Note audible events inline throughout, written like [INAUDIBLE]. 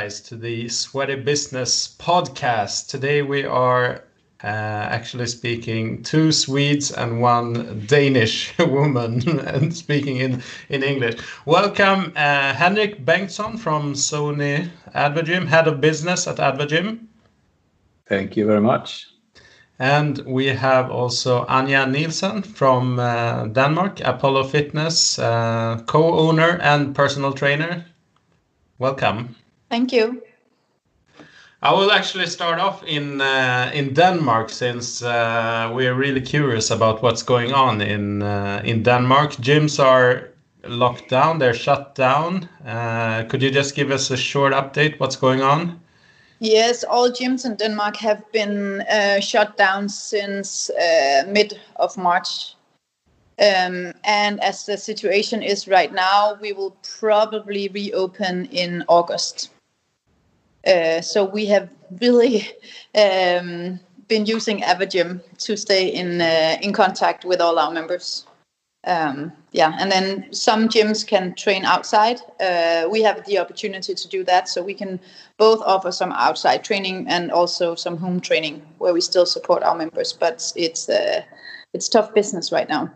guys, to the Sweaty Business podcast. Today we are uh, actually speaking two Swedes and one Danish [LAUGHS] woman, [LAUGHS] and speaking in, in English. Welcome, uh, Henrik Bengtsson from Sony AdvaGym, head of business at AdvaGym. Thank you very much. And we have also Anja Nielsen from uh, Denmark, Apollo Fitness, uh, co owner and personal trainer. Welcome. Thank you. I will actually start off in uh, in Denmark since uh, we are really curious about what's going on in uh, in Denmark. Gyms are locked down; they're shut down. Uh, could you just give us a short update? What's going on? Yes, all gyms in Denmark have been uh, shut down since uh, mid of March. Um, and as the situation is right now, we will probably reopen in August. Uh, so we have really um, been using AdvaGym to stay in uh, in contact with all our members. Um, yeah, and then some gyms can train outside. Uh, we have the opportunity to do that, so we can both offer some outside training and also some home training where we still support our members. But it's uh, it's tough business right now.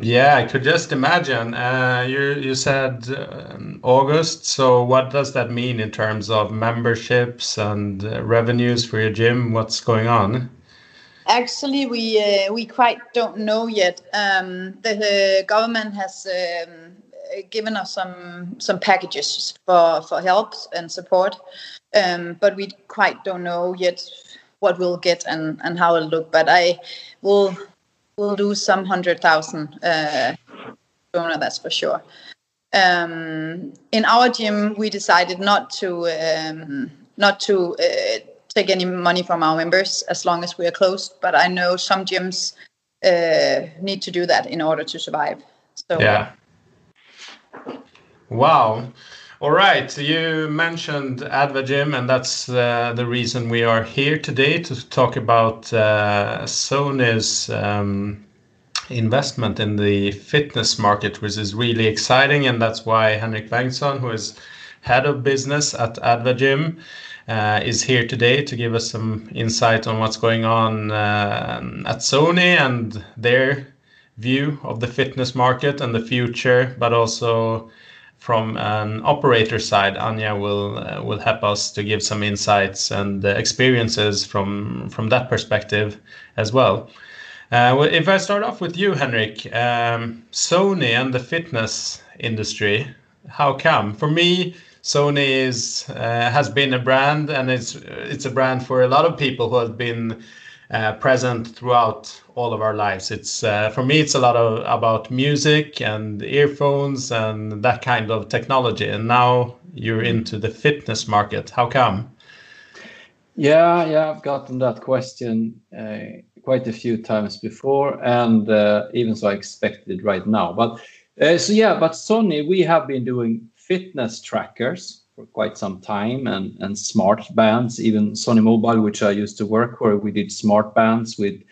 Yeah, I could just imagine. Uh, you you said um, August. So what does that mean in terms of memberships and uh, revenues for your gym? What's going on? Actually, we uh, we quite don't know yet. Um, the, government has um, given us some some packages for for help and support, um, but we quite don't know yet what we'll get and and how it'll look. But I will will lose some hundred thousand uh, krona, that's for sure. Um, in our gym, we decided not to um, not to uh, take any money from our members as long as we are closed. But I know some gyms uh, need to do that in order to survive. So yeah. Wow. All right, you mentioned AdvaGym, and that's uh, the reason we are here today to talk about uh, Sony's um, investment in the fitness market, which is really exciting, and that's why Henrik Bengtsson, who is head of business at AdvaGym, uh, is here today to give us some insight on what's going on uh, at Sony and their view of the fitness market and the future, but also from an operator side, Anja will uh, will help us to give some insights and experiences from from that perspective as well. Uh, if I start off with you, Henrik, um, Sony and the fitness industry, how come? For me, Sony is uh, has been a brand, and it's it's a brand for a lot of people who have been uh, present throughout all of our lives. It's uh, for me, it's a lot of about music and earphones and that kind of technology. And now you're mm-hmm. into the fitness market. How come? Yeah, yeah, I've gotten that question uh, quite a few times before, and uh, even so, I expected it right now. But uh, so yeah, but Sony, we have been doing fitness trackers for quite some time and, and smart bands, even Sony Mobile, which I used to work for, we did smart bands with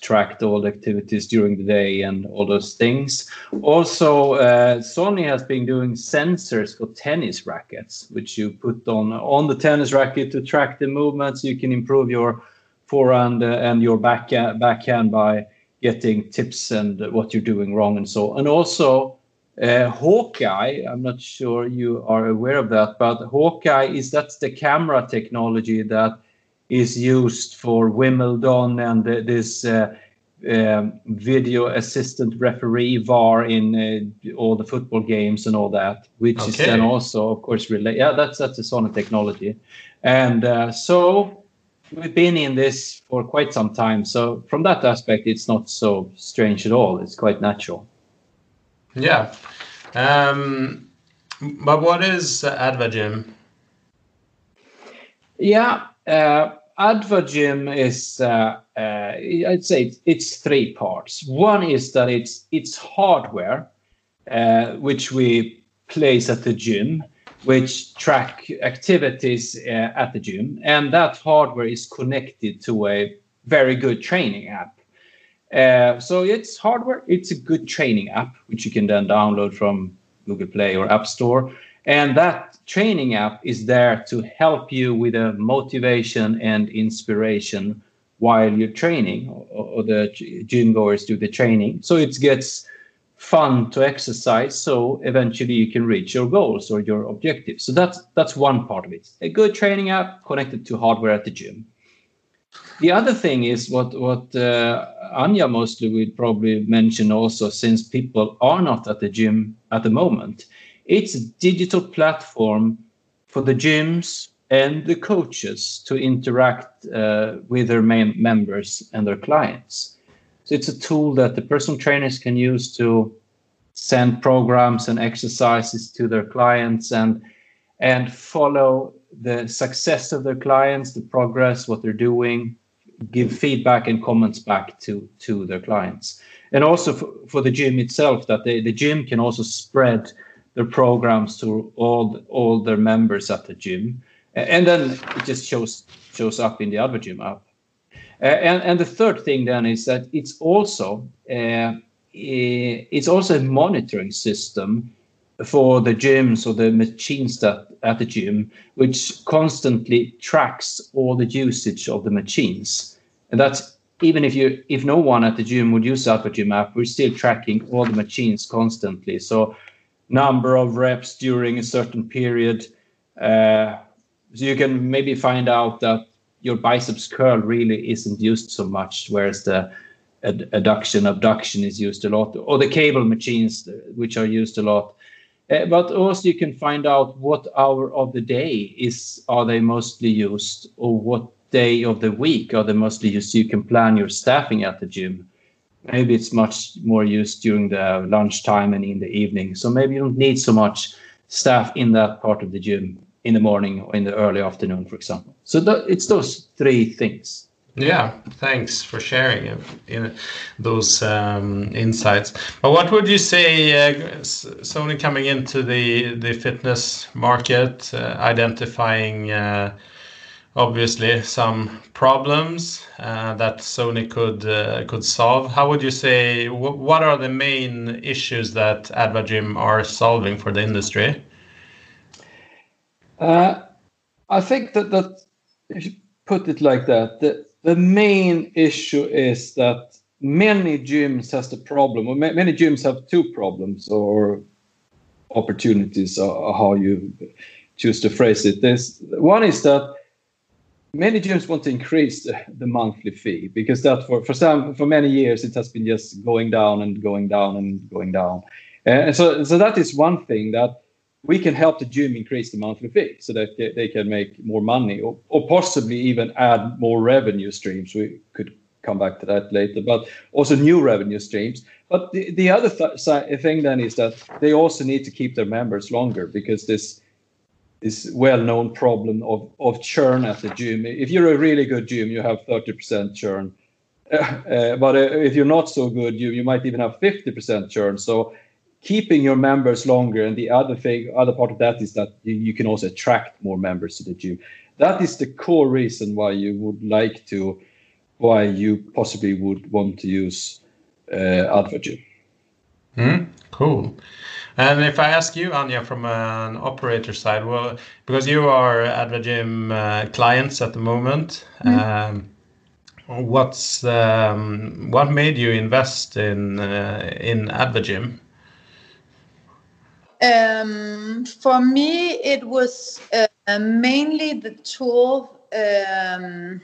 tracked all the activities during the day and all those things. Also, uh, Sony has been doing sensors for tennis rackets, which you put on on the tennis racket to track the movements. You can improve your forehand and your back backhand by getting tips and what you're doing wrong and so. And also, uh, Hawkeye, I'm not sure you are aware of that, but Hawkeye is that's the camera technology that is used for Wimbledon and uh, this uh, um, video assistant referee VAR in uh, all the football games and all that, which okay. is then also, of course, related. Yeah, that's that's a Sony technology, and uh, so we've been in this for quite some time. So from that aspect, it's not so strange at all. It's quite natural. Yeah. Um, but what is AdvaGym? Yeah, uh, AdvaGym is, uh, uh, I'd say it's three parts. One is that it's it's hardware, uh, which we place at the gym, which track activities uh, at the gym, and that hardware is connected to a very good training app. Uh, so it's hardware. It's a good training app which you can then download from Google Play or App Store. and that training app is there to help you with a motivation and inspiration while you're training or, or the gym goers do the training so it gets fun to exercise so eventually you can reach your goals or your objectives so that's that's one part of it a good training app connected to hardware at the gym the other thing is what what uh, anja mostly would probably mention also since people are not at the gym at the moment it's a digital platform for the gyms and the coaches to interact uh, with their members and their clients. So it's a tool that the personal trainers can use to send programs and exercises to their clients and and follow the success of their clients, the progress, what they're doing, give feedback and comments back to to their clients. And also for, for the gym itself, that they, the gym can also spread their programs to all all their members at the gym, and then it just shows shows up in the other gym app. And and the third thing then is that it's also uh, it's also a monitoring system for the gyms or the machines that at the gym, which constantly tracks all the usage of the machines, and that's even if you if no one at the gym would use AdvaGym app, we're still tracking all the machines constantly. So number of reps during a certain period. Uh, so you can maybe find out that your biceps curl really isn't used so much, whereas the ad- adduction, abduction is used a lot, or the cable machines, which are used a lot. Uh, but also you can find out what hour of the day is are they mostly used, or what day of the week are they mostly used. You can plan your staffing at the gym maybe it's much more used during the lunchtime and in the evening. So maybe you don't need so much staff in that part of the gym in the morning or in the early afternoon, for example. So th- it's those three things. Yeah, thanks for sharing in those um, insights. But what would you say, uh, Sony coming into the the fitness market, uh, identifying uh, obviously some problems uh, that Sony could uh, could solve. How would you say? What are the main issues that AdvaGym are solving for the industry? Uh, I think that if you put it like that, the main issue is that many gyms has the problem, or many gyms have two problems or opportunities, or how you choose to phrase it. One is that many gyms want to increase the, the, monthly fee because that for, for some for many years it has been just going down and going down and going down. Uh, and so so that is one thing that we can help the gym increase the monthly fee so that they can make more money or, or possibly even add more revenue streams. We could come back to that later but also new revenue streams. But the, the other th- thing then is that they also need to keep their members longer because this this well-known problem of, of churn at the gym. If you're a really good gym, you have 30% churn. Uh, uh, but uh, if you're not so good, you, you might even have 50% churn. So keeping your members longer, and the other thing, other part of that is that you, you can also attract more members to the gym. That is the core reason why you would like to, why you possibly would want to use uh, AdvaGym. Mm, cool. And if I ask you, Anja, from an operator side, well, because you are AdvaGym uh, clients at the moment, mm. um, what's um, what made you invest in uh, in AdvaGym? Um, for me, it was uh, mainly the tool. Um,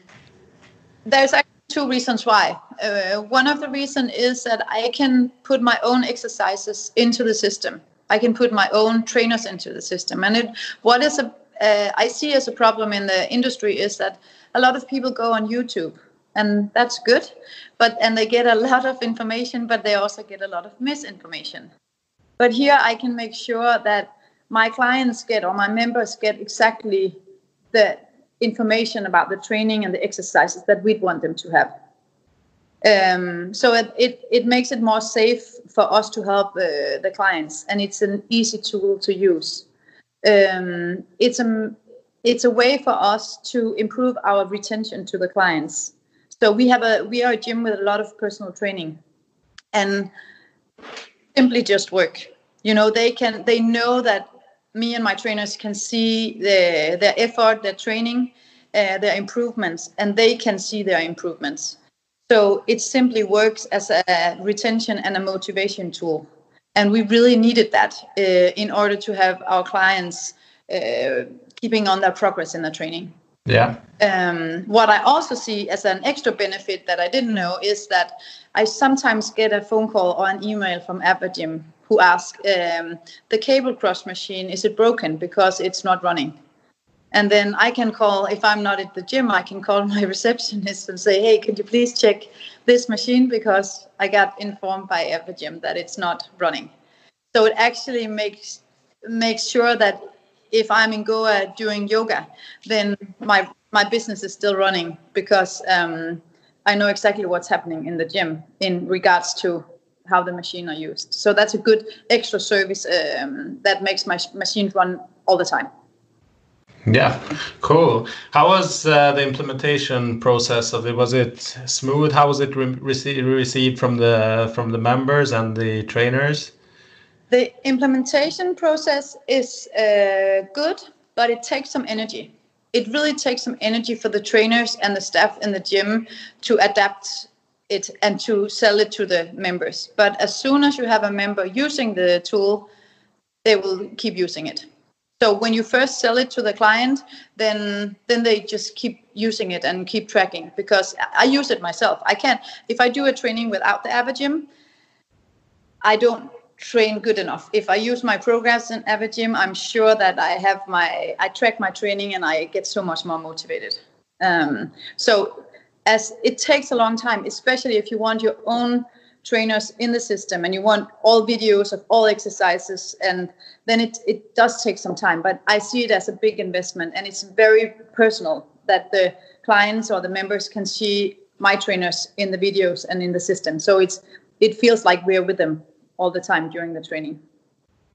there's actually two reasons why. Uh, one of the reasons is that I can put my own exercises into the system. I can put my own trainers into the system. And it, what is a uh, I see as a problem in the industry is that a lot of people go on YouTube, and that's good, but and they get a lot of information, but they also get a lot of misinformation. But here I can make sure that my clients get or my members get exactly the information about the training and the exercises that we'd want them to have. Um, so it, it, it makes it more safe for us to help uh, the clients, and it's an easy tool to use. Um, it's a it's a way for us to improve our retention to the clients. So we have a we are a gym with a lot of personal training, and simply just work. You know, they can they know that me and my trainers can see the, their effort, their training, uh, their improvements, and they can see their improvements. So it simply works as a retention and a motivation tool. And we really needed that uh, in order to have our clients uh, keeping on their progress in the training. Yeah. Um, what I also see as an extra benefit that I didn't know is that I sometimes get a phone call or an email from Gym who ask um, the cable cross machine is it broken? Because it's not running. And then i can call if i'm not at the gym i can call [LAUGHS] my receptionist and say hey could you please check this machine? Because i got informed by AdvaGym that it's not running. So it actually makes makes sure that if i'm in goa doing yoga then my my business is still running because um, i know exactly what's happening in the gym in regards to how the machine are used. So that's a good extra service um, that makes my machines run all the time. Yeah, cool. How was uh, the implementation process of it? Was it smooth? How was it re received received from the from the members and the trainers? The implementation process is uh, good, but it takes some energy. It really takes some energy for the trainers and the staff in the gym to adapt it and to sell it to the members. But as soon as you have a member using the tool, they will keep using it. So when you first sell it to the client, then then they just keep using it and keep tracking because I use it myself. I can't if I do a training without the AdvaGym, I don't train good enough. If I use my programs in AdvaGym, I'm sure that I have my I track my training and I get so much more motivated. Um, so as it takes a long time, especially if you want your own trainers in the system and you want all videos of all exercises and then it, it does take some time. But i see it as a big investment and it's very personal that the clients or the members can see my trainers in the videos and in the system. So it's it feels like we're with them all the time during the training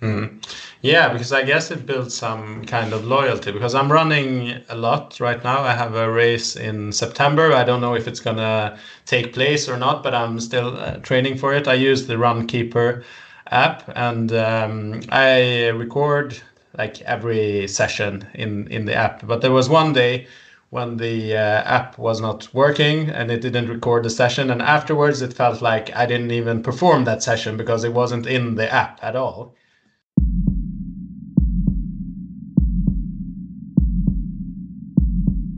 Mm. Yeah, because I guess it builds some kind of loyalty. Because I'm running a lot right now. I have a race in September. I don't know if it's gonna take place or not, but I'm still uh, training for it. I use the Runkeeper app, and um, I record like every session in in the app. But there was one day when the uh, app was not working and it didn't record the session and afterwards it felt like i didn't even perform that session because it wasn't in the app at all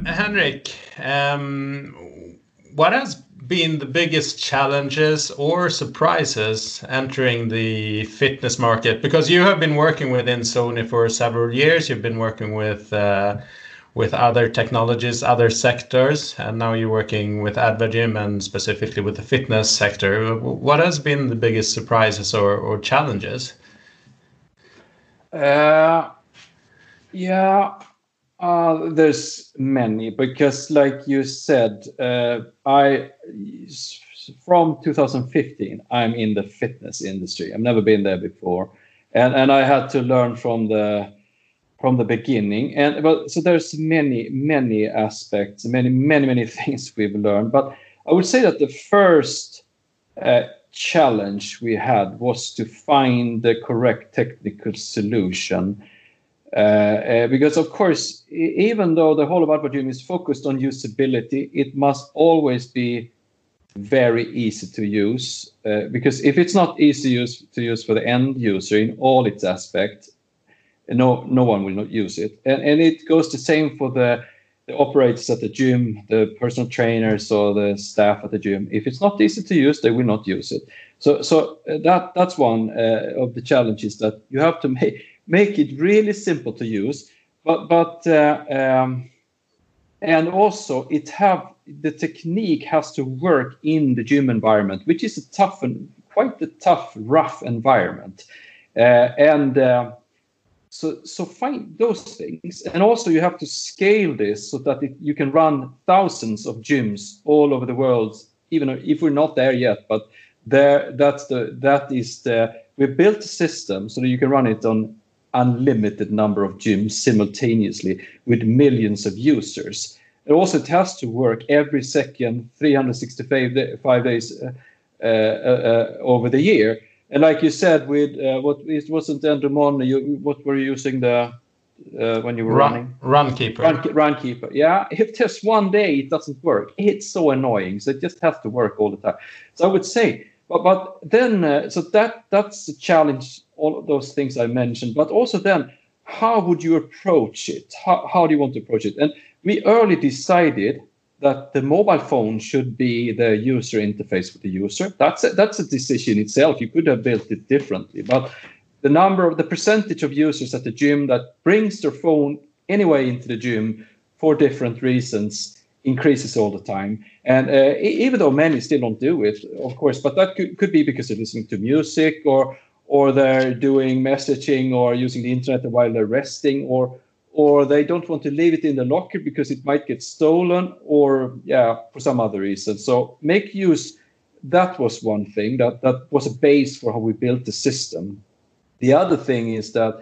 Henrik, um, what has been the biggest challenges or surprises entering the fitness market? Because you have been working within Sony for several years. You've been working with uh, with other technologies, other sectors, and now you're working with AdvaGym and specifically with the fitness sector. What has been the biggest surprises or, or challenges? Uh, yeah, uh, there's many because, like you said, uh, I from 2015 I'm in the fitness industry. I've never been there before, and and I had to learn from the from the beginning. And but so there's many many aspects, many many many [LAUGHS] things we've learned. But I would say that the first uh, challenge we had was to find the correct technical solution uh, uh, because of course, even though the whole of AdvaGym is focused on usability, it must always be very easy to use. Uh, because if it's not easy to use to use for the end user in all its aspects, no no one will not use it. And and it goes the same for the the operators at the gym, the personal trainers or the staff at the gym. If it's not easy to use, they will not use it. So so that that's one uh, of the challenges that you have to [LAUGHS] make make it really simple to use, but but uh, um, and also it have the technique has to work in the gym environment, which is a tough and quite a tough, rough environment, uh, and. Uh, so, so find those things, and also you have to scale this so that it, you can run thousands of gyms all over the world. Even if we're not there yet, but there, that's the that is the we built a system so that you can run it on unlimited number of gyms simultaneously with millions of users. It also has to work every second, 365 days uh, uh, uh, over the year. and like you said, with uh, what it wasn't Endomondo, you what were you using the uh, when you were run, running? Runkeeper. Run, Runkeeper. Yeah. If just one day it doesn't work, it's so annoying. So it just has to work all the time. So I would say, but but then uh, so that that's the challenge. All of those things I mentioned, but also then, how would you approach it? How how do you want to approach it? And we early decided that the mobile phone should be the user interface for the user. That's a, that's a decision itself. You could have built it differently, but the number of the percentage of users at the gym that brings their phone anyway into the gym for different reasons increases all the time. And uh, even though many still don't do it, of course, but that could, could be because they're listening to music or or they're doing messaging or using the internet while they're resting or or they don't want to leave it in the locker because it might get stolen or yeah for some other reason so make use that was one thing that that was a base for how we built the system the other thing is that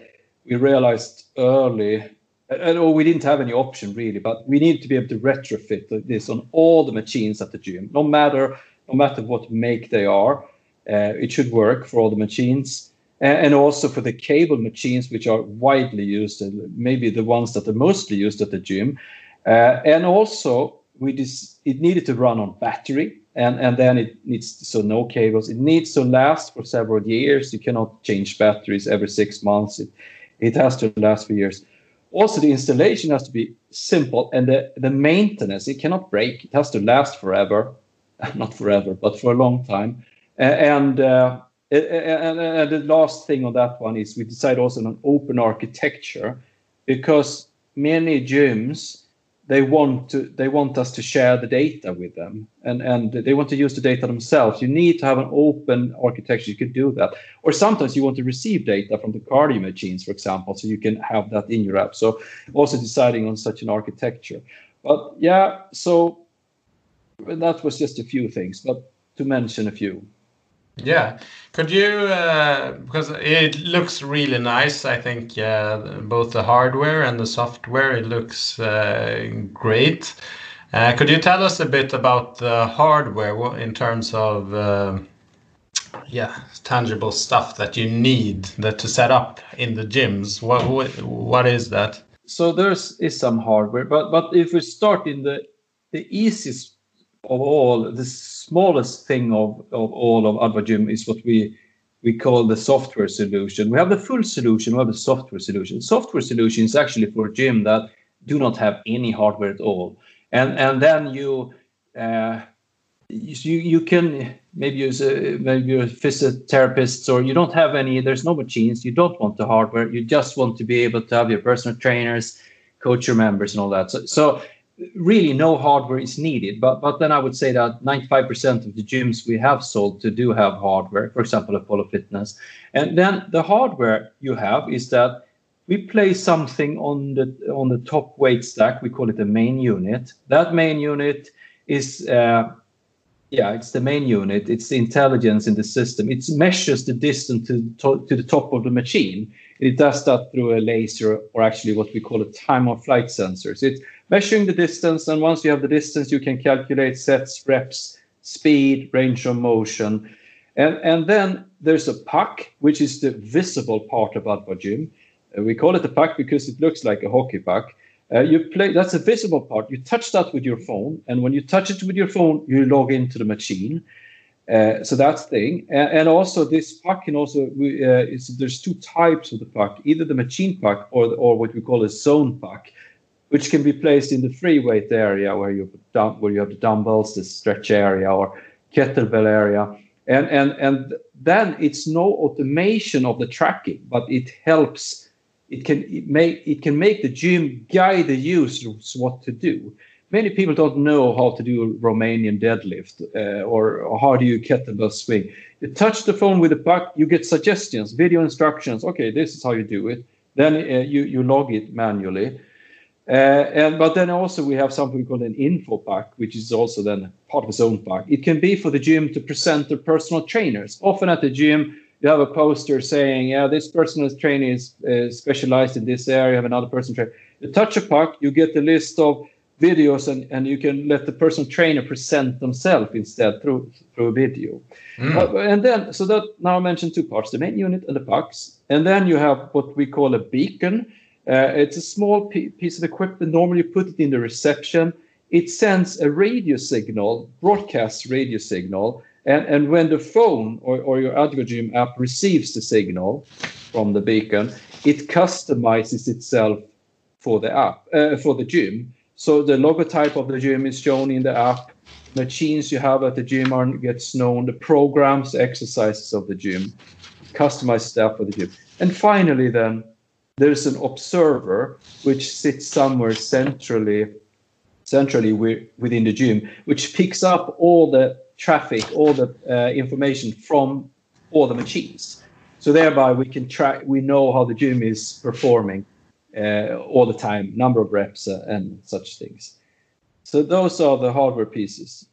we realized early and or we didn't have any option really but we need to be able to retrofit this on all the machines at the gym no matter no matter what make they are uh, it should work for all the machines and also for the cable machines, which are widely used, and maybe the ones that are mostly used at the gym. Uh, and also, we it needed to run on battery, and, and then it needs to, so no cables. It needs to last for several years. You cannot change batteries every six months. It, it has to last for years. Also, the installation has to be simple, and the, the maintenance it cannot break. It has to last forever, [LAUGHS] not forever, but for a long time. Uh, and uh, and, and the last thing on that one is we decide also on an open architecture because many gyms they want to they want us to share the data with them and and they want to use the data themselves. You need to have an open architecture you could do that. Or sometimes you want to receive data from the cardio machines for example so you can have that in your app. So also deciding on such an architecture. But yeah so that was just a few things but to mention a few yeah, could you uh, because it looks really nice. I think uh, both the hardware and the software it looks uh, great. Uh, could you tell us a bit about the hardware in terms of uh, yeah tangible stuff that you need that to set up in the gyms? What what, what is that? So there's is some hardware, but but if we start in the the easiest of all, the smallest thing of, of all of AdvaGym is what we we call the software solution. We have the full solution, we have the software solution. Software solution is actually for gym that do not have any hardware at all. And and then you uh, you you can maybe use a, maybe you're a physiotherapist or you don't have any there's no machines you don't want the hardware you just want to be able to have your personal trainers coach your members and all that so so really no hardware is needed. But but then I would say that 95% of the gyms we have sold to do have hardware, for example, Apollo Fitness. And then the hardware you have is that we place something on the on the top weight stack. We call it the main unit. That main unit is uh, yeah, it's the main unit. It's the intelligence in the system. It measures the distance to, to, to the top of the machine. It does that through a laser, or actually what we call a time of flight sensors. It's measuring the distance, and once you have the distance, you can calculate sets, reps, speed, range of motion. And, and then there's a puck, which is the visible part of AdvaGym. Uh, we call it a puck because it looks like a hockey puck. Uh, you play that's a visible part. You touch that with your phone, and when you touch it with your phone, you log into the machine. Uh, so that's thing, and, and, also this puck can also uh, there's two types of the puck, either the machine puck or the, or what we call a zone puck which can be placed in the free weight area where you where you have the dumbbells, the stretch area, or kettlebell area, and and and then it's no automation of the tracking, but it helps. It can it make it can make the gym guide the users what to do. Many people don't know how to do a Romanian deadlift uh, or, or how do you kettlebell swing. You touch the phone with the puck, you get suggestions, video instructions. Okay, this is how you do it. Then uh, you you log it manually and but then also we have something called an info pack, which is also then part of its own pack. It can be for the gym to present their personal trainers. Often at the gym, you have a poster saying, "Yeah, this personal trainer is uh, specialized in this area." You have another person trainer. You touch a puck, you get the list of videos and, and you can let the person trainer present themselves instead through through a video. Mm. Uh, and then so that now I mentioned two parts: the main unit and the pucks. And then you have what we call a beacon. Uh, it's a small piece of equipment. Normally, you put it in the reception. It sends a radio signal, broadcast radio signal, and, and when the phone or, or your AdvaGym app receives the signal from the beacon, it customizes itself for the app uh, for the gym. So the logotype of the gym is shown in the app. Machines you have at the gym are gets known. The programs, exercises of the gym, customized stuff for the gym. And finally, then there's an observer which sits somewhere centrally centrally within the gym, which picks up all the traffic, all the uh, information from all the machines. So thereby we can track, we know how the gym is performing uh, all the time, number of reps uh, and such things. So those are the hardware pieces.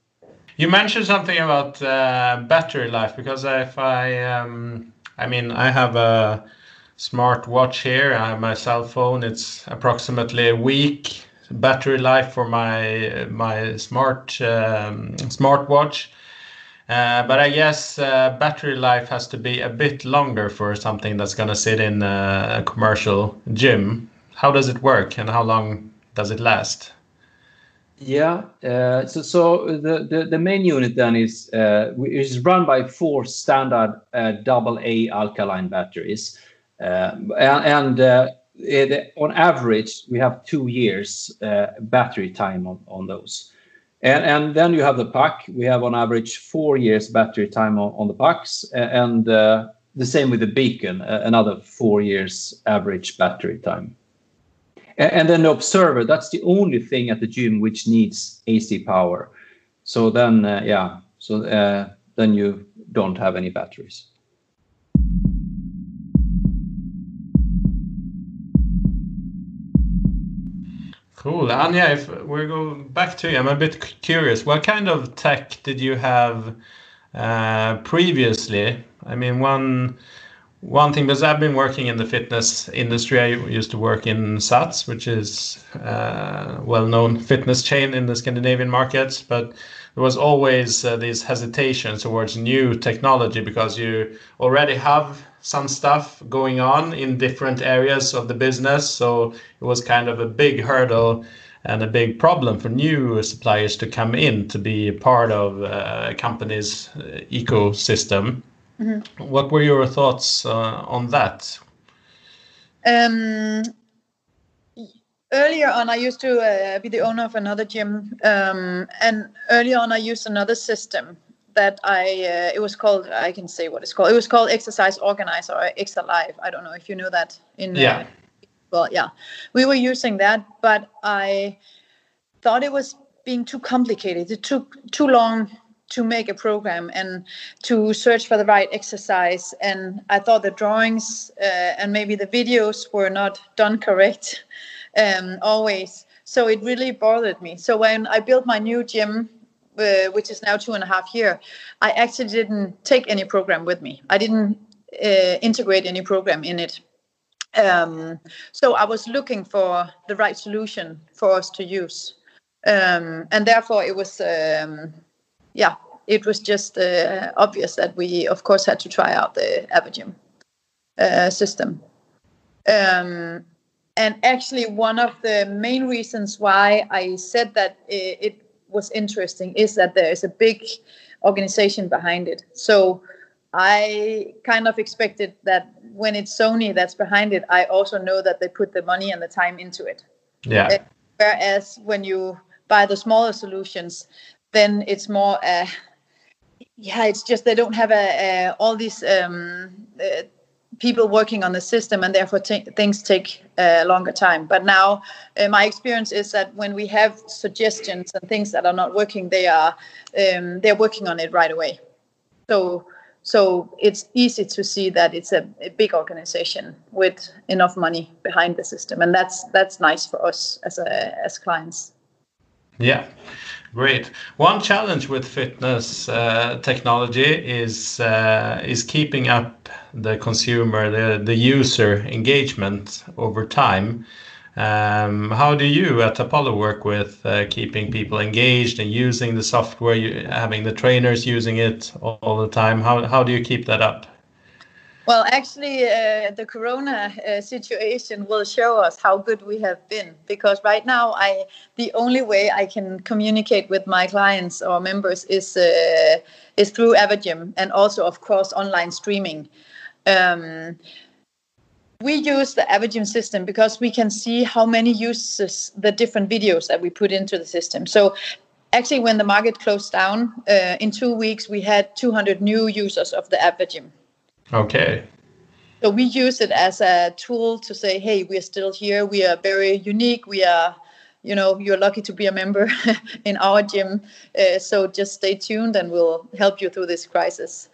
You mentioned something about uh, battery life because if I, um, I mean, I have a smart watch here. I have my cell phone. It's approximately a week battery life for my my smart um, smartwatch. Uh, but I guess uh, battery life has to be a bit longer for something that's going to sit in a, commercial gym. How does it work, and how long does it last? Yeah, uh, so so the, the, the main unit then is uh, is run by four standard uh, double A alkaline batteries, and, and it, on average, we have two years uh, battery time on, on those. And, and then you have the puck. We have on average four years battery time on, on the pucks, and uh, the same with the beacon, uh, another four years average battery time. And, and then the observer, that's the only thing at the gym which needs AC power. So then, uh, yeah, so uh, then you don't have any batteries. Cool. Anja, if we go back to you, I'm a bit curious. What kind of tech did you have uh, previously? I mean, one one thing because I've been working in the fitness industry. I used to work in SATS, which is a uh, well-known fitness chain in the Scandinavian markets, but there was always uh, these hesitations towards new technology because you already have some stuff going on in different areas of the business. So it was kind of a big hurdle and a big problem for new suppliers to come in to be part of uh, a company's uh, ecosystem. Mm-hmm. What were your thoughts uh, on that? Um, earlier on, I used to uh, be the owner of another gym, um, and earlier on, I used another system that I uh, it was called I can say what it's called. It was called Exercise Organizer or ExorLive. I don't know if you know that in uh, yeah. Uh, well, yeah, we were using that, but I thought it was being too complicated. It took too long to make a program and to search for the right exercise. And I thought the drawings uh, and maybe the videos were not done correct um, always. So it really bothered me. So when I built my new gym uh, which is now two and a half year, I actually didn't take any program with me. I didn't uh, integrate any program in it. Um, so I was looking for the right solution for us to use, um, and therefore it was, um, yeah, it was just uh, obvious that we, of course, had to try out the AdvaGym uh, system. Um, and actually, one of the main reasons why I said that it, it was interesting is that there is a big organization behind it. So I kind of expected that when it's Sony that's behind it, I also know that they put the money and the time into it. Yeah. Uh, whereas when you buy the smaller solutions, then it's more. Uh, yeah, it's just they don't have a, a all these um, uh, people working on the system and therefore t- things take a uh, longer time. But now uh, my experience is that when we have suggestions and things that are not working they are um, they're working on it right away. So so it's easy to see that it's a, a, big organization with enough money behind the system. And that's that's nice for us as a, as clients yeah Great. One challenge with fitness uh, technology is uh, is keeping up the consumer, the the user engagement over time. Um, how do you at Apollo work with uh, keeping people engaged and using the software, you, having the trainers using it all, all, the time? How, how do you keep that up? Well, actually, uh, the Corona uh, situation will show us how good we have been because right now, I the only way I can communicate with my clients or members is uh, is through AdvaGym and also, of course, online streaming. Um, we use the AdvaGym system because we can see how many uses the different videos that we put into the system. So actually, when the market closed down uh, in two weeks, we had 200 new users of the AdvaGym. Okay. So we use it as a tool to say, hey, we are still here. We are very unique. We are, you know, you're lucky to be a member [LAUGHS] in our gym. Uh, so just stay tuned and we'll help you through this crisis.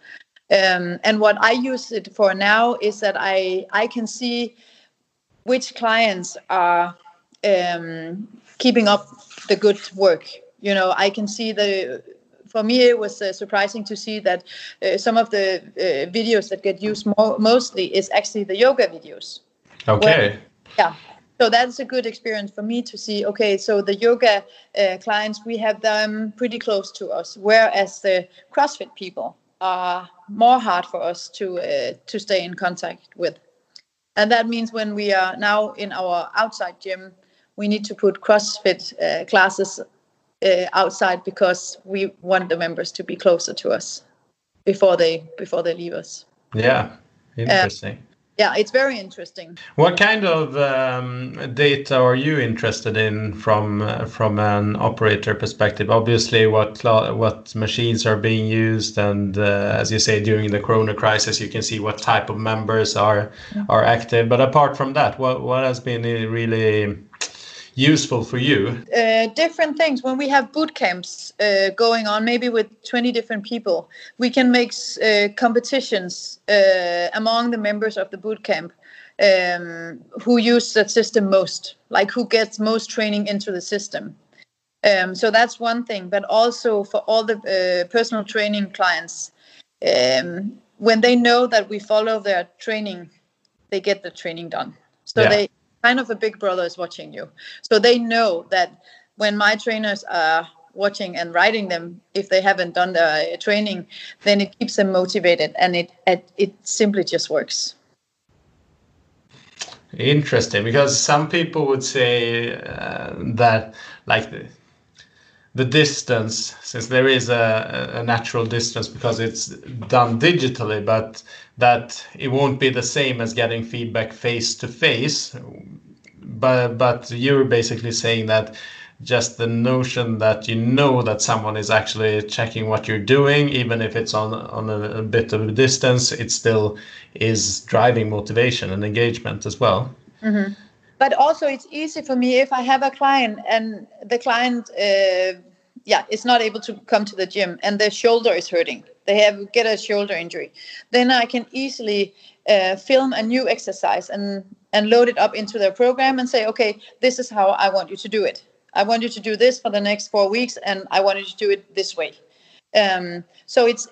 Um, and what I use it for now is that I I can see which clients are um, keeping up the good work. You know, I can see the for me it was uh, surprising to see that uh, some of the uh, videos that get used more, mostly is actually the yoga videos. Okay. Where, yeah. So that's a good experience for me to see okay so the yoga uh, clients we have them pretty close to us whereas the crossfit people are more hard for us to uh, to stay in contact with. And that means when we are now in our outside gym we need to put crossfit uh, classes uh, outside because we want the members to be closer to us before they before they leave us. Yeah, interesting. Uh, yeah, it's very interesting. What kind of um, data are you interested in from uh, from an operator perspective? Obviously, what what machines are being used, and uh, as you say, during the Corona crisis, you can see what type of members are yeah. are active. But apart from that, what what has been really useful for you? Uh, different things. When we have boot camps uh, going on, maybe with 20 different people, we can make uh, competitions uh, among the members of the boot camp um, who use that system most, like who gets most training into the system. Um, so that's one thing. But also for all the uh, personal training clients, um, when they know that we follow their training, they get the training done. So yeah. they kind of a big brother is watching you. So they know that when my trainers are watching and writing them, if they haven't done the training, then it keeps them motivated and it it, it simply just works. Interesting, because some people would say uh, that like the, distance, since there is a, a natural distance because it's done digitally, but that it won't be the same as getting feedback face to face. But but you're basically saying that just the notion that you know that someone is actually checking what you're doing, even if it's on on a, a bit of a distance, it still is driving motivation and engagement as well. Mm-hmm but also it's easy for me if i have a client and the client uh, yeah is not able to come to the gym and their shoulder is hurting. They have get a shoulder injury. Then i can easily uh, film a new exercise and and load it up into their program and say okay this is how i want you to do it. I want you to do this for the next four weeks and i want you to do it this way. Um, so it's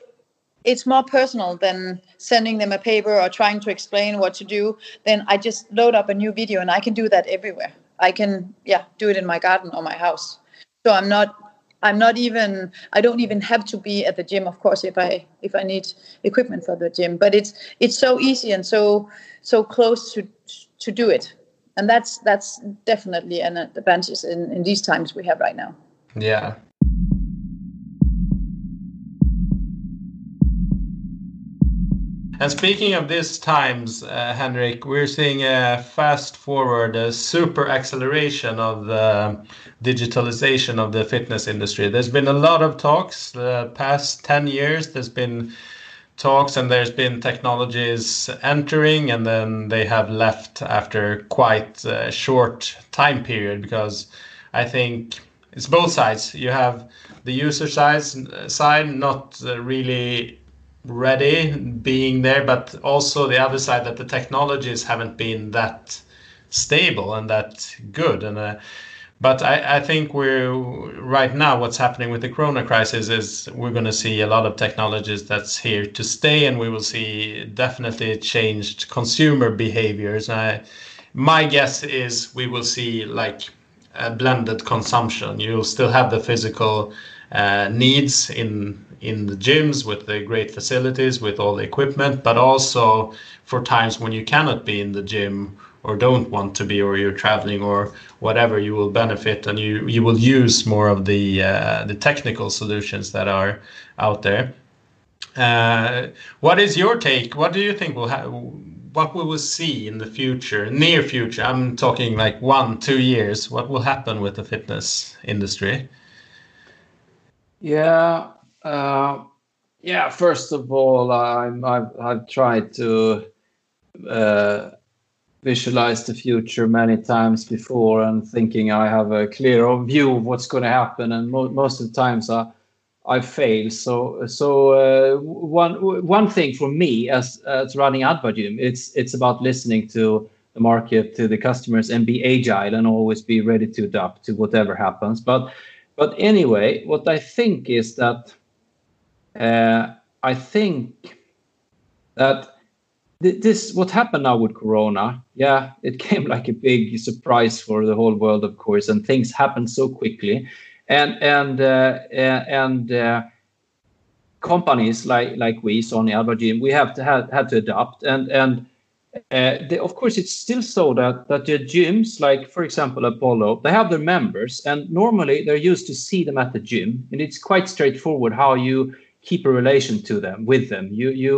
it's more personal than sending them a paper or trying to explain what to do. Then i just load up a new video and i can do that everywhere. I can yeah do it in my garden or my house. So i'm not i'm not even i don't even have to be at the gym of course if i if i need equipment for the gym but it's it's so easy and so so close to to do it. And that's that's definitely an advantage in in these times we have right now. Yeah And speaking of these times, uh, Henrik, we're seeing a fast forward, a super acceleration of the digitalization of the fitness industry. There's been a lot of talks the past 10 years. There's been talks and there's been technologies entering and then they have left after quite a short time period because I think it's both sides. You have the user side, side not really ready being there, but also the other side that the technologies haven't been that stable and that good. And uh, but I, I think we're right now what's happening with the Corona crisis is we're going to see a lot of technologies that's here to stay, and we will see definitely changed consumer behaviors. I, my guess is we will see like a blended consumption. You'll still have the physical uh, needs in in the gyms with the great facilities with all the equipment, but also for times when you cannot be in the gym or don't want to be or you're traveling or whatever you will benefit and you you will use more of the uh, the technical solutions that are out there. Uh, what is your take? What do you think will happen what will we will see in the future near future? I'm talking like one two years. What will happen with the fitness industry? Yeah uh, yeah first of all i'm i've, I've tried to uh, visualized the future many times before and thinking I have a clear view of what's going to happen, and mo- most of the times I I fail. So so uh, one one thing for me as as running AdvaGym, it's it's about listening to the market, to the customers, and be agile and always be ready to adapt to whatever happens. But but anyway, what I think is that I think that this what happened now with corona yeah it [LAUGHS] came like a big surprise for the whole world of course and things happened so quickly. And and uh, and uh, companies like like we sony AdvaGym, we have to have had to adapt. And and uh, they, of course it's still so that that the gyms like for example apollo they have their members and normally they're used to see them at the gym and it's quite straightforward how you keep a relation to them with them you you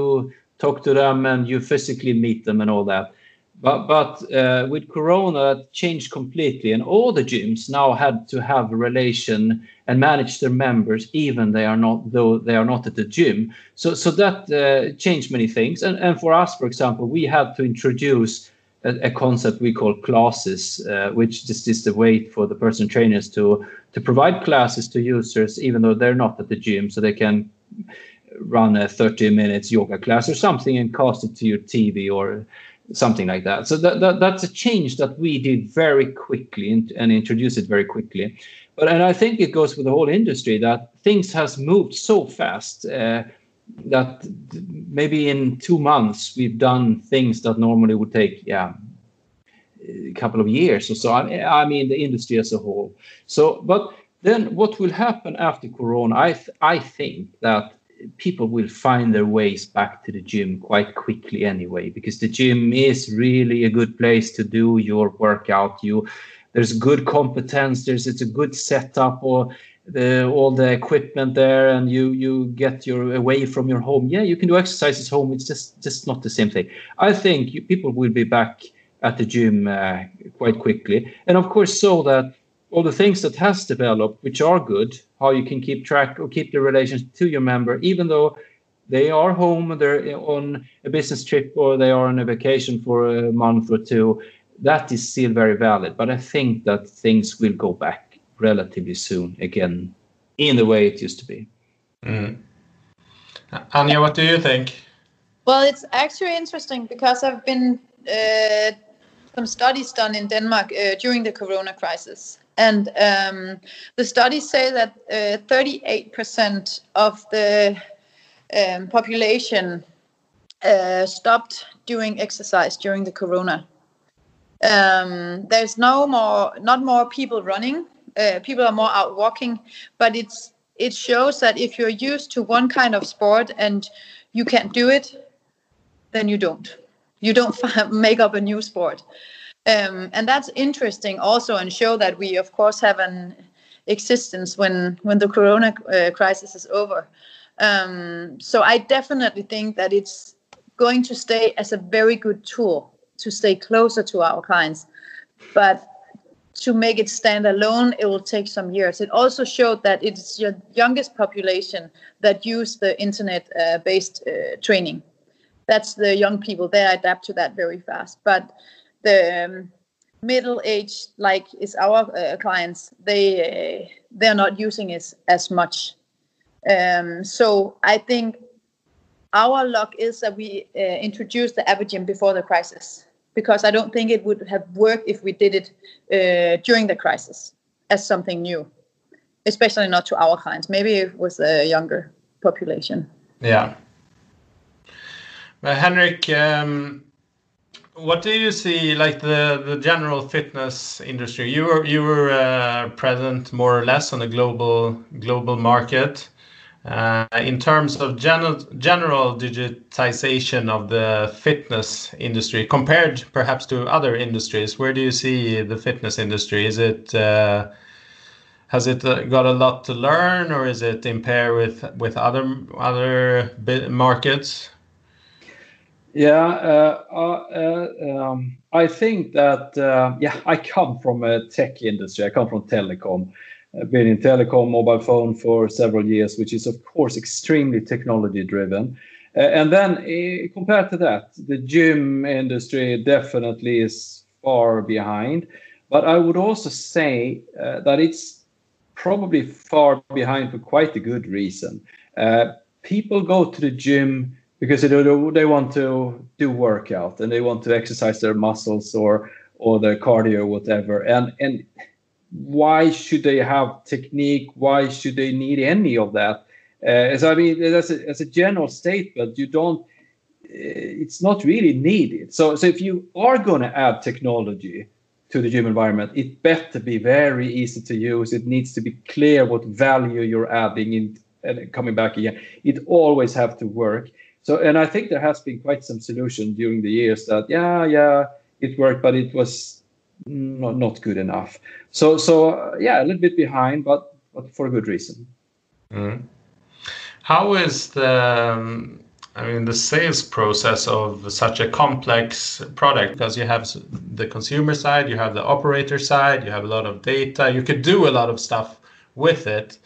talk to them and you physically meet them and all that. But but uh, with Corona, it changed completely, and all the gyms now had to have a relation and manage their members, even they are not though they are not at the gym. So so that uh, changed many things. And and for us, for example, we had to introduce a, concept we call classes, uh, which just is the way for the person trainers to to provide classes to users, even though they're not at the gym, so they can run a 30 minutes yoga class or something and cast it to your TV or something like that. So that, that that's a change that we did very quickly and, and introduced it very quickly. But and I think it goes with the whole industry that things has moved so fast uh, that maybe in two months we've done things that normally would take yeah a couple of years or so. I, I mean the industry as a whole. So but then what will happen after Corona? I th- I think that people will find their ways back to the gym quite quickly anyway because the gym is really a good place to do your workout. You there's good competence there's it's a good setup or the all the equipment there and you you get your away from your home. Yeah you can do exercises home it's just just not the same thing. I think you, people will be back at the gym uh, quite quickly. And of course so that all the things that has developed, which are good, how you can keep track or keep the relations to your member, even though they are home, they're on a business trip, or they are on a vacation for a month or two. That is still very valid, but I think that things will go back relatively soon again, in the way it used to be. Mm. Anja, what do you think? Well, it's actually interesting because I've been uh, some studies done in Denmark uh, during the Corona crisis, and um, the studies say that uh, 38% of the um, population uh, stopped doing exercise during the corona. Um, there's no more, not more people running. Uh, people are more out walking, but it's it shows that if you're used to one kind of sport and you can't do it, then you don't. You don't [LAUGHS] make up a new sport. Um, and that's interesting also and show that we of course have an existence when when the corona uh, crisis is over. Um, so i definitely think that it's going to stay as a very good tool to stay closer to our clients. But to make it stand alone it will take some years. It also showed that it's your youngest population that use the internet uh, based uh, training. That's the young people. They adapt to that very fast. But the um, middle age like is our uh, clients they uh, they're not using it as much. Um, so i think our luck is that we uh, introduced the AdvaGym before the crisis because i don't think it would have worked if we did it uh, during the crisis as something new especially not to our clients. Maybe it was a younger population. Yeah. Henrik um what do you see like the the general fitness industry? You were you were uh, present more or less on a global global market. Uh, in terms of general general digitization of the fitness industry compared perhaps to other industries, where do you see the fitness industry? Is it uh, has it uh, got a lot to learn, or is it in pair with with other other markets? Yeah, uh, uh, um, I think that uh, yeah, I come from a tech industry. I come from telecom. I've been in telecom, mobile phone for several years, which is of course extremely technology driven. Uh, and then uh, compared to that, the gym industry definitely is far behind. But I would also say uh, that it's probably far behind for quite a good reason. people go to the gym because they, they want to do workout and they want to exercise their muscles or or their cardio or whatever. And and why should they have technique? Why should they need any of that? Uh, so i mean as a, as a general statement you don't uh, it's not really needed. So so if you are going to add technology to the gym environment it better be very easy to use. It needs to be clear what value you're adding in and coming back again. It always have to work so, and I think there has been quite some solution during the years that, yeah, yeah, it worked, but it was not, not good enough. So, so uh, yeah, a little bit behind, but, but for a good reason. Mm. How is the, um, I mean, the sales process of such a complex product? Because you have the consumer side, you have the operator side, you have a lot of data, you could do a lot of stuff with it.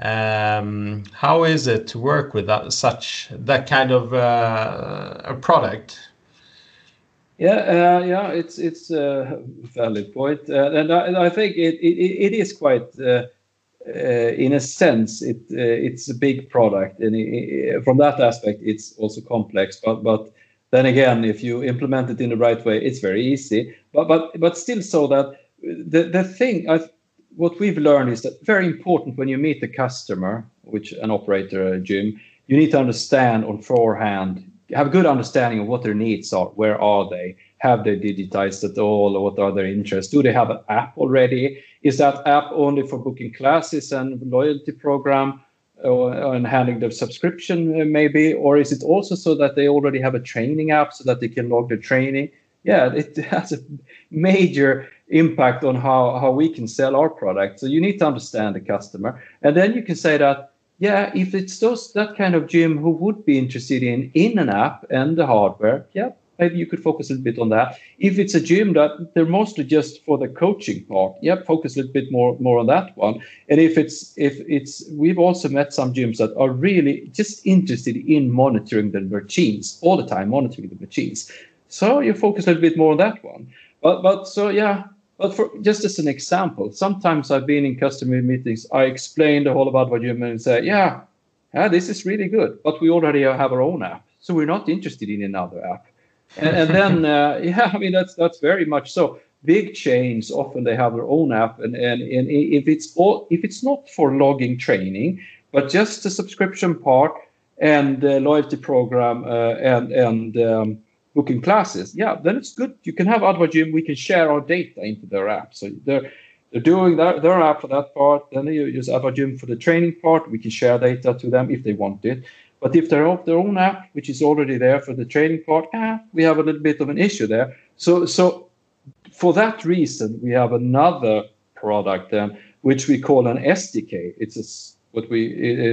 Um, how is it to work with that, such that kind of uh, a product? Yeah, uh, yeah, it's it's a valid point, uh, and I, I, think it, it, it is quite, uh, uh, in a sense, it uh, it's a big product, and it, from that aspect, it's also complex. But but then again, if you implement it in the right way, it's very easy. But but but still, so that the the thing I what we've learned is that very important when you meet the customer, which an operator, a gym, you need to understand on forehand, have a good understanding of what their needs are, where are they, have they digitized at all, what are their interests? Do they have an app already? Is that app only for booking classes and loyalty program? Or, and handling their subscription uh, maybe or is it also so that they already have a training app so that they can log their training yeah it [LAUGHS] has a major impact on how, how we can sell our product. So you need to understand the customer. And then you can say that, yeah, if it's those that kind of gym who would be interested in in an app and the hardware, yeah, maybe you could focus a little bit on that. If it's a gym that they're mostly just for the coaching part, yeah, focus a little bit more more on that one. And if it's if it's we've also met some gyms that are really just interested in monitoring the machines all the time, monitoring the machines. So you focus a little bit more on that one. But but so yeah, but for just as an example, sometimes I've been in customer meetings, I explain the whole about what you mean and say, yeah, yeah, this is really good, but we already have our own app, so we're not interested in another app. And, and then, [LAUGHS] uh, yeah, I mean that's that's very much so. Big chains often they have their own app, and and, and if it's all if it's not for logging training, but just the subscription part and the loyalty program uh, and and um, booking classes, yeah, then it's good. You can have AdvaGym. We can share our data into their app. So they're they're doing their, their app for that part. Then they use AdvaGym for the training part. We can share data to them if they want it. But if they're off their own app, which is already there for the training part, ah, we have a little bit of an issue there. So so for that reason, we have another product then, which we call an SDK. It's a, what we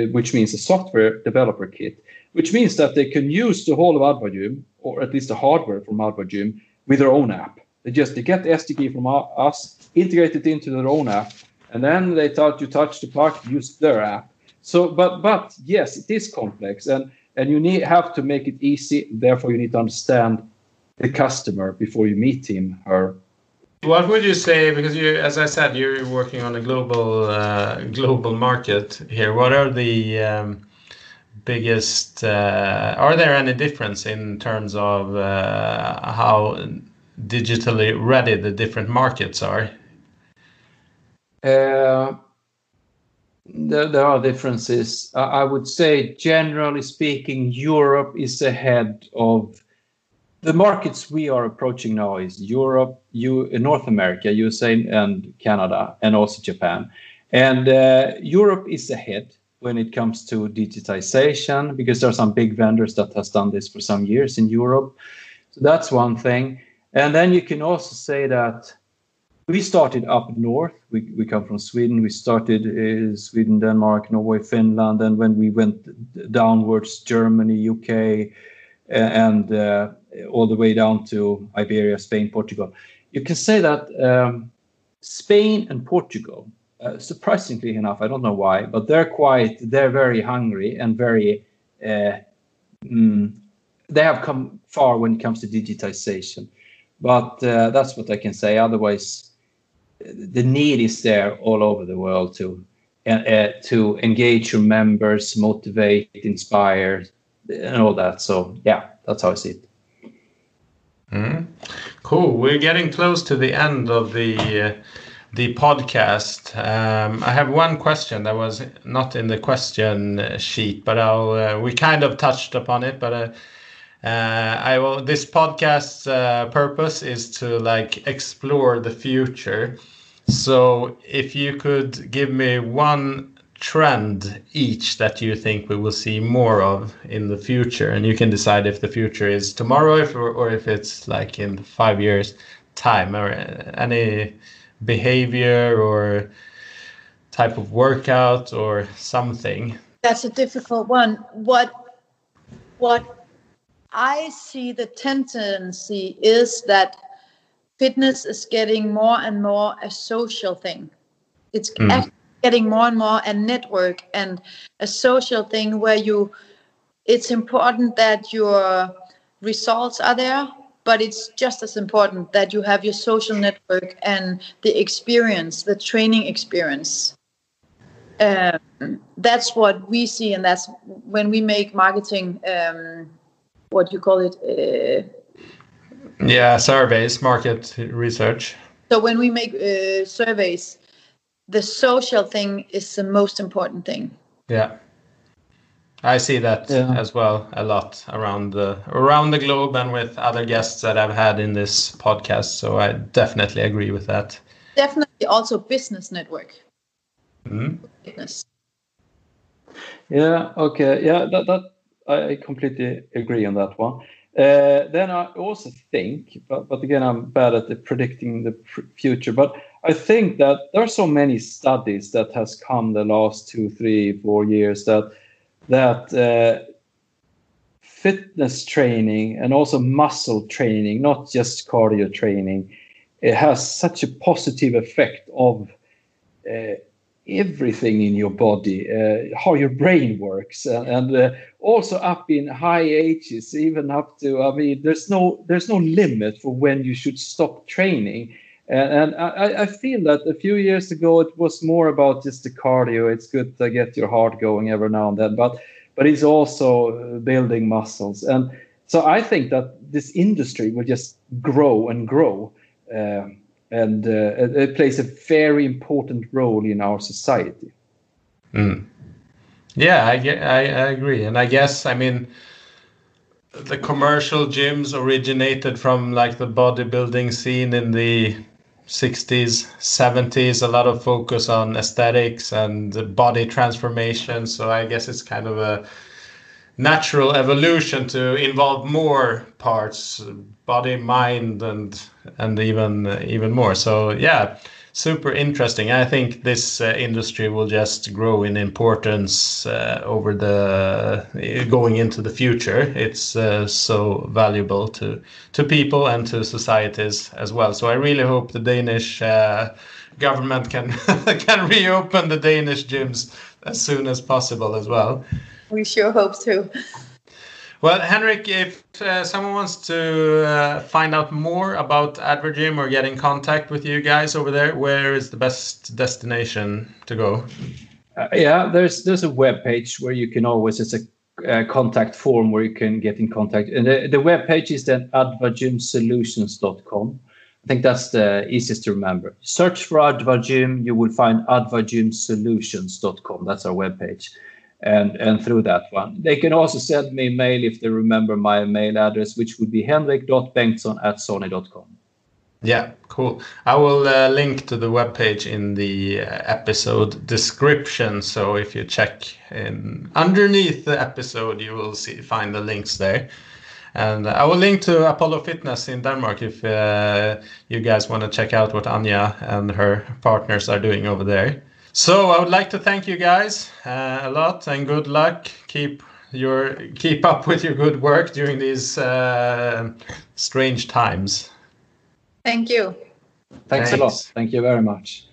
uh, which means a software developer kit which means that they can use the whole of AdvaGym, or at least the hardware from AdvaGym, with their own app. They just they get the SDK from us, integrate it into their own app, and then they thought to touch the park, use their app. So, but but yes, it is complex, and and you need have to make it easy. Therefore, you need to understand the customer before you meet him her. What would you say? Because you, as I said, you're working on a global uh, global market here. What are the um, biggest uh, are there any difference in terms of uh, how digitally ready the different markets are? Uh, there, are differences. I would say generally speaking europe is ahead of the markets we are approaching now is Europe, North America, USA, and Canada, and also Japan. And Europe is ahead when it comes to digitization because there are some big vendors that has done this for some years in Europe. So that's one thing. And then you can also say that we started up north. We, we come from Sweden. We started in uh, Sweden, Denmark, Norway, Finland, and when we went downwards, Germany, UK, and uh, all the way down to Iberia, Spain, Portugal. You can say that um, Spain and Portugal, uh, surprisingly enough, I don't know why, but they're quite, they're very hungry and very, uh, mm, they have come far when it comes to digitization. But uh, that's what I can say. Otherwise, the need is there all over the world to uh, uh, to engage your members, motivate, inspire, and all that. So yeah, that's how I see it. Mm. Cool. We're getting close to the end of the the podcast. Um, I have one question that was not in the question sheet, but I'll uh, we kind of touched upon it, but. Uh, uh, I will. This podcast's uh, purpose is to like explore the future. So, if you could give me one trend each that you think we will see more of in the future and you can decide if the future is tomorrow if, or, if it's like in five years time or any behavior or type of workout or something? That's a difficult one. What what i see the tendency is that fitness is getting more and more a social thing. It's mm getting more and more a network and a social thing where you it's important that your results are there but it's just as important that you have your social network and the experience the training experience um, that's what we see and that's when we make marketing um, what do you call it uh, yeah surveys market research so when we make uh, surveys the social thing is the most important thing. Yeah. I see that yeah. as well a lot around the around the globe and with other guests that I've had in this podcast. So I definitely agree with that. Definitely also business network. Mm. Business. Yeah. Okay. Yeah. That that I completely agree on that one. Uh, then I also think, but but again, I'm bad at the predicting the future. But I think that there are so many studies that has come the last two, three, four years that that uh, fitness training and also muscle training, not just cardio training, it has such a positive effect of uh, everything in your body, uh, how your brain works, and, and uh, also up in high ages, even up to I mean, there's no there's no limit for when you should stop training and, and I, I, feel that a few years ago it was more about just the cardio. It's good to get your heart going every now and then, but but it's also building muscles. And so I think that this industry will just grow and grow, uh, and uh, it, plays a very important role in our society. Mm. Yeah, I, I I agree, and I guess I mean the commercial gyms originated from like the bodybuilding scene in the 60s 70s a lot of focus on aesthetics and body transformation. So i guess it's kind of a natural evolution to involve more parts body mind and and even even more. So yeah super interesting. I think this uh, industry will just grow in importance uh, over the uh, going into the future. It's uh, so valuable to to people and to societies as well. So I really hope the Danish uh, government can [LAUGHS] can reopen the Danish gyms as soon as possible as well. We sure hope to. Well, Henrik, if uh, someone wants to uh, find out more about AdvaGym or get in contact with you guys over there, where is the best destination to go? Uh, yeah, there's there's a web page where you can always it's a contact form where you can get in contact. And the, the web page is then advagymsolutions.com. I think that's the easiest to remember. Search for AdvaGym, you will find advagymsolutions.com. That's our web page. And and through that one. They can also send me mail if they remember my mail address, which would be henrik.bengtsson at sony.com. Yeah, cool. I will uh, link to the webpage in the uh, episode description. So if you check in underneath the episode, you will see find the links there. And I will link to Apollo Fitness in Denmark if uh, you guys want to check out what Anya and her partners are doing over there. So I would like to thank you guys uh, a lot and good luck. Keep your keep up with your good work during these uh, strange times. Thank you. Thanks, Thanks, a lot. Thank you very much.